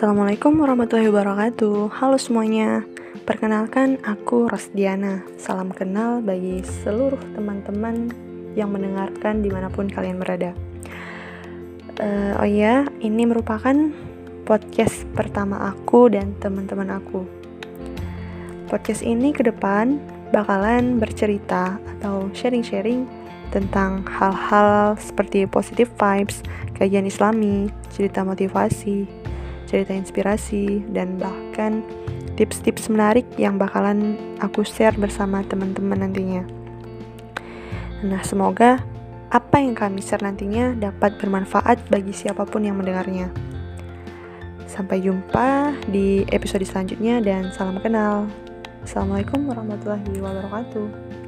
Assalamualaikum warahmatullahi wabarakatuh. Halo semuanya. Perkenalkan aku Rosdiana. Salam kenal bagi seluruh teman-teman yang mendengarkan di mana pun kalian berada. Uh, Oh iya, ini merupakan podcast pertama aku dan teman-teman aku. Podcast ini ke depan bakalan bercerita atau sharing-sharing tentang hal-hal seperti positive vibes, kajian islami, cerita motivasi, cerita inspirasi, dan bahkan tips-tips menarik yang bakalan aku share bersama teman-teman nantinya. Nah, semoga apa yang kami share nantinya dapat bermanfaat bagi siapa pun yang mendengarnya. Sampai jumpa di episode selanjutnya dan salam kenal. Assalamualaikum warahmatullahi wabarakatuh.